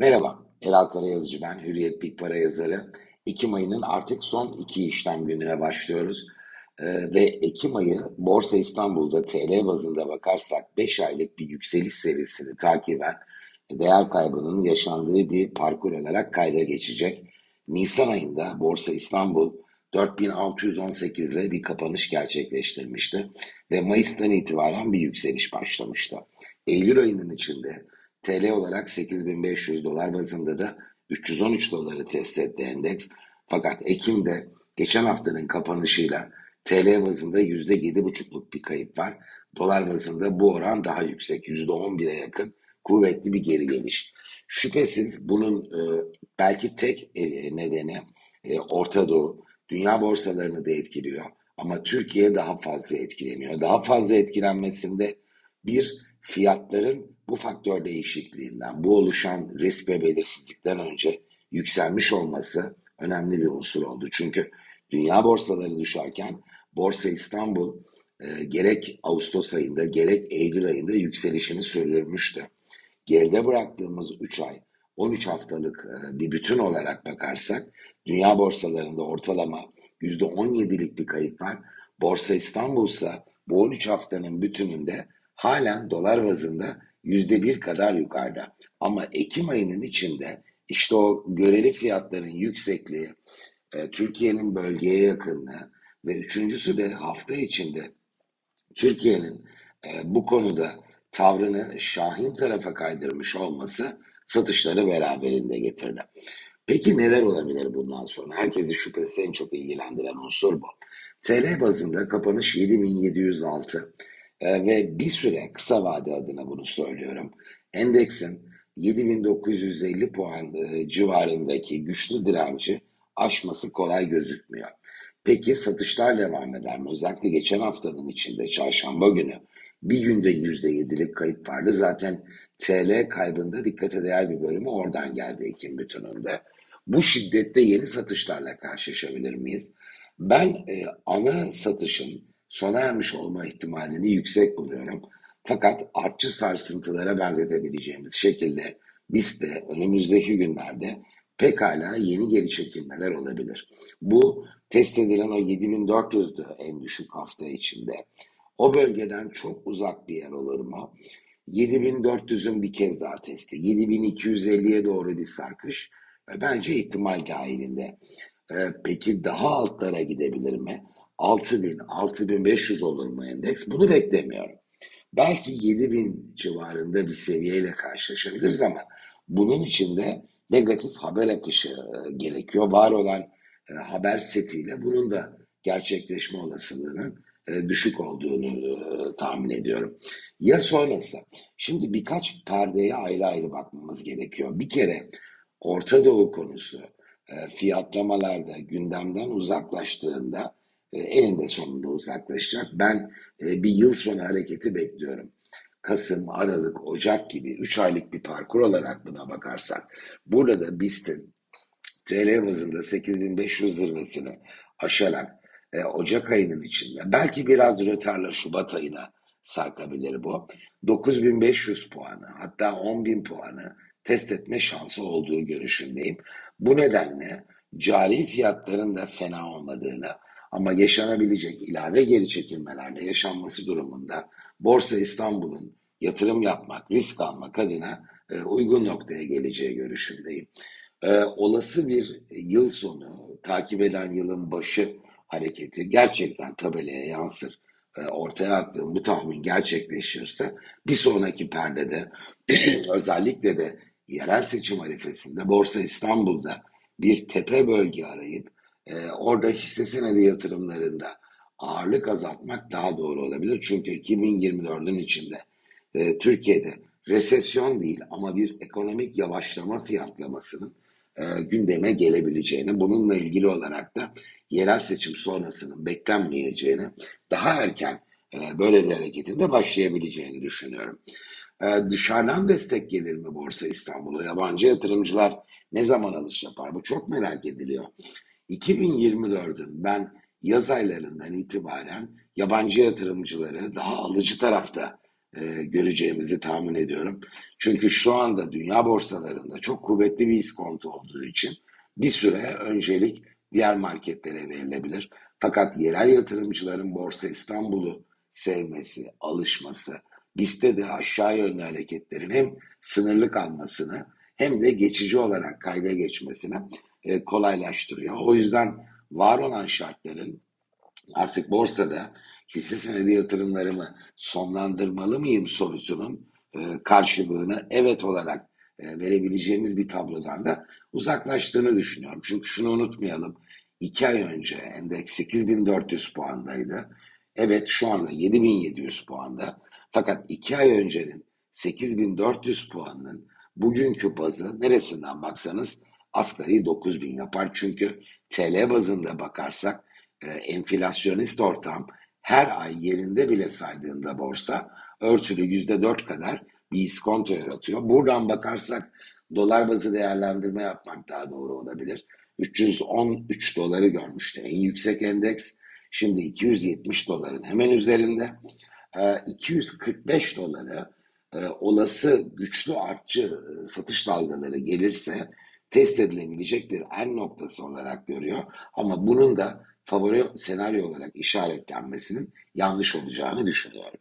Merhaba, Elal Karayazıcı ben, Hürriyet Big Para yazarı. Ekim ayının artık son iki işlem gününe başlıyoruz. Ee, ve Ekim ayı Borsa İstanbul'da TL bazında bakarsak 5 aylık bir yükseliş serisini takiben değer kaybının yaşandığı bir parkur olarak kayda geçecek. Nisan ayında Borsa İstanbul 4618 ile bir kapanış gerçekleştirmişti ve Mayıs'tan itibaren bir yükseliş başlamıştı. Eylül ayının içinde TL olarak 8500 dolar bazında da 313 doları test etti endeks. Fakat Ekim'de geçen haftanın kapanışıyla TL bazında %7,5'luk bir kayıp var. Dolar bazında bu oran daha yüksek. %11'e yakın kuvvetli bir geri geliş. Şüphesiz bunun e, belki tek e, nedeni e, Orta Doğu, dünya borsalarını da etkiliyor. Ama Türkiye daha fazla etkileniyor. Daha fazla etkilenmesinde bir fiyatların bu faktör değişikliğinden, bu oluşan risk ve belirsizlikten önce yükselmiş olması önemli bir unsur oldu. Çünkü dünya borsaları düşerken Borsa İstanbul e, gerek Ağustos ayında gerek Eylül ayında yükselişini sürdürmüştü. Geride bıraktığımız 3 ay 13 haftalık e, bir bütün olarak bakarsak dünya borsalarında ortalama %17'lik bir kayıp var. Borsa İstanbul ise bu 13 haftanın bütününde halen dolar bazında %1 kadar yukarıda. Ama Ekim ayının içinde işte o göreli fiyatların yüksekliği, e, Türkiye'nin bölgeye yakınlığı ve üçüncüsü de hafta içinde Türkiye'nin e, bu konuda tavrını Şahin tarafa kaydırmış olması satışları beraberinde getirdi. Peki neler olabilir bundan sonra? Herkesi şüphesiz en çok ilgilendiren unsur bu. TL bazında kapanış 7706 ee, ve bir süre kısa vade adına bunu söylüyorum. Endeksin 7950 puan e, civarındaki güçlü direnci aşması kolay gözükmüyor. Peki satışlar devam eder mi? Özellikle geçen haftanın içinde çarşamba günü bir günde %7'lik kayıp vardı. Zaten TL kaybında dikkate değer bir bölümü oradan geldi Ekim bütününde. Bu şiddette yeni satışlarla karşılaşabilir miyiz? Ben e, ana satışın sona ermiş olma ihtimalini yüksek buluyorum. Fakat artçı sarsıntılara benzetebileceğimiz şekilde biz de önümüzdeki günlerde pekala yeni geri çekilmeler olabilir. Bu test edilen o 7400'dü en düşük hafta içinde. O bölgeden çok uzak bir yer olur mu? 7400'ün bir kez daha testi. 7250'ye doğru bir sarkış. Bence ihtimal dahilinde. Ee, peki daha altlara gidebilir mi? 6000, 6500 olur mu endeks? Bunu beklemiyorum. Belki 7000 civarında bir seviyeyle karşılaşabiliriz ama bunun içinde negatif haber akışı e, gerekiyor. Var olan e, haber setiyle bunun da gerçekleşme olasılığının e, düşük olduğunu tahmin ediyorum. Ya sonrası? Şimdi birkaç perdeye ayrı ayrı bakmamız gerekiyor. Bir kere Orta Doğu konusu fiyatlamalarda gündemden uzaklaştığında eninde sonunda uzaklaşacak. Ben e, bir yıl sonu hareketi bekliyorum. Kasım, Aralık, Ocak gibi 3 aylık bir parkur olarak buna bakarsak burada da BIST'in TL bazında 8500 zirvesini aşarak e, Ocak ayının içinde belki biraz rötarla Şubat ayına sarkabilir bu. 9500 puanı hatta 10.000 puanı test etme şansı olduğu görüşündeyim. Bu nedenle cari fiyatların da fena olmadığını ama yaşanabilecek ilave geri çekilmelerle yaşanması durumunda Borsa İstanbul'un yatırım yapmak, risk almak adına e, uygun noktaya geleceği görüşündeyim. E, olası bir yıl sonu, takip eden yılın başı hareketi gerçekten tabelaya yansır. E, ortaya attığım bu tahmin gerçekleşirse bir sonraki perdede özellikle de yerel seçim arifesinde Borsa İstanbul'da bir tepe bölge arayıp e, orada hisse senedi yatırımlarında ağırlık azaltmak daha doğru olabilir. Çünkü 2024'ün içinde e, Türkiye'de resesyon değil ama bir ekonomik yavaşlama fiyatlamasının e, gündeme gelebileceğini, bununla ilgili olarak da yerel seçim sonrasının beklenmeyeceğini, daha erken e, böyle bir hareketin de başlayabileceğini düşünüyorum. E, dışarıdan destek gelir mi Borsa İstanbul'a? Yabancı yatırımcılar ne zaman alış yapar? Bu çok merak ediliyor. 2024'ün ben yaz aylarından itibaren yabancı yatırımcıları daha alıcı tarafta e, göreceğimizi tahmin ediyorum. Çünkü şu anda dünya borsalarında çok kuvvetli bir iskonto olduğu için bir süre öncelik diğer marketlere verilebilir. Fakat yerel yatırımcıların Borsa İstanbul'u sevmesi, alışması, BIST'te de aşağı yönlü hareketlerin hem sınırlı kalmasını hem de geçici olarak kayda geçmesini e, kolaylaştırıyor. O yüzden var olan şartların artık borsada hisse senedi yatırımlarımı sonlandırmalı mıyım sorusunun e, karşılığını evet olarak e, verebileceğimiz bir tablodan da uzaklaştığını düşünüyorum. Çünkü şunu unutmayalım. iki ay önce endeks 8400 puandaydı. Evet şu anda 7700 puanda. Fakat iki ay öncenin 8400 puanının bugünkü bazı neresinden baksanız asgari 9000 yapar. Çünkü TL bazında bakarsak e, enflasyonist ortam her ay yerinde bile saydığında borsa örtülü yüzde dört kadar bir iskonto yaratıyor. Buradan bakarsak dolar bazı değerlendirme yapmak daha doğru olabilir. 313 doları görmüştü en yüksek endeks. Şimdi 270 doların hemen üzerinde. 245 e, doları e, olası güçlü artçı e, satış dalgaları gelirse test edilebilecek bir en noktası olarak görüyor. Ama bunun da favori senaryo olarak işaretlenmesinin yanlış olacağını düşünüyorum.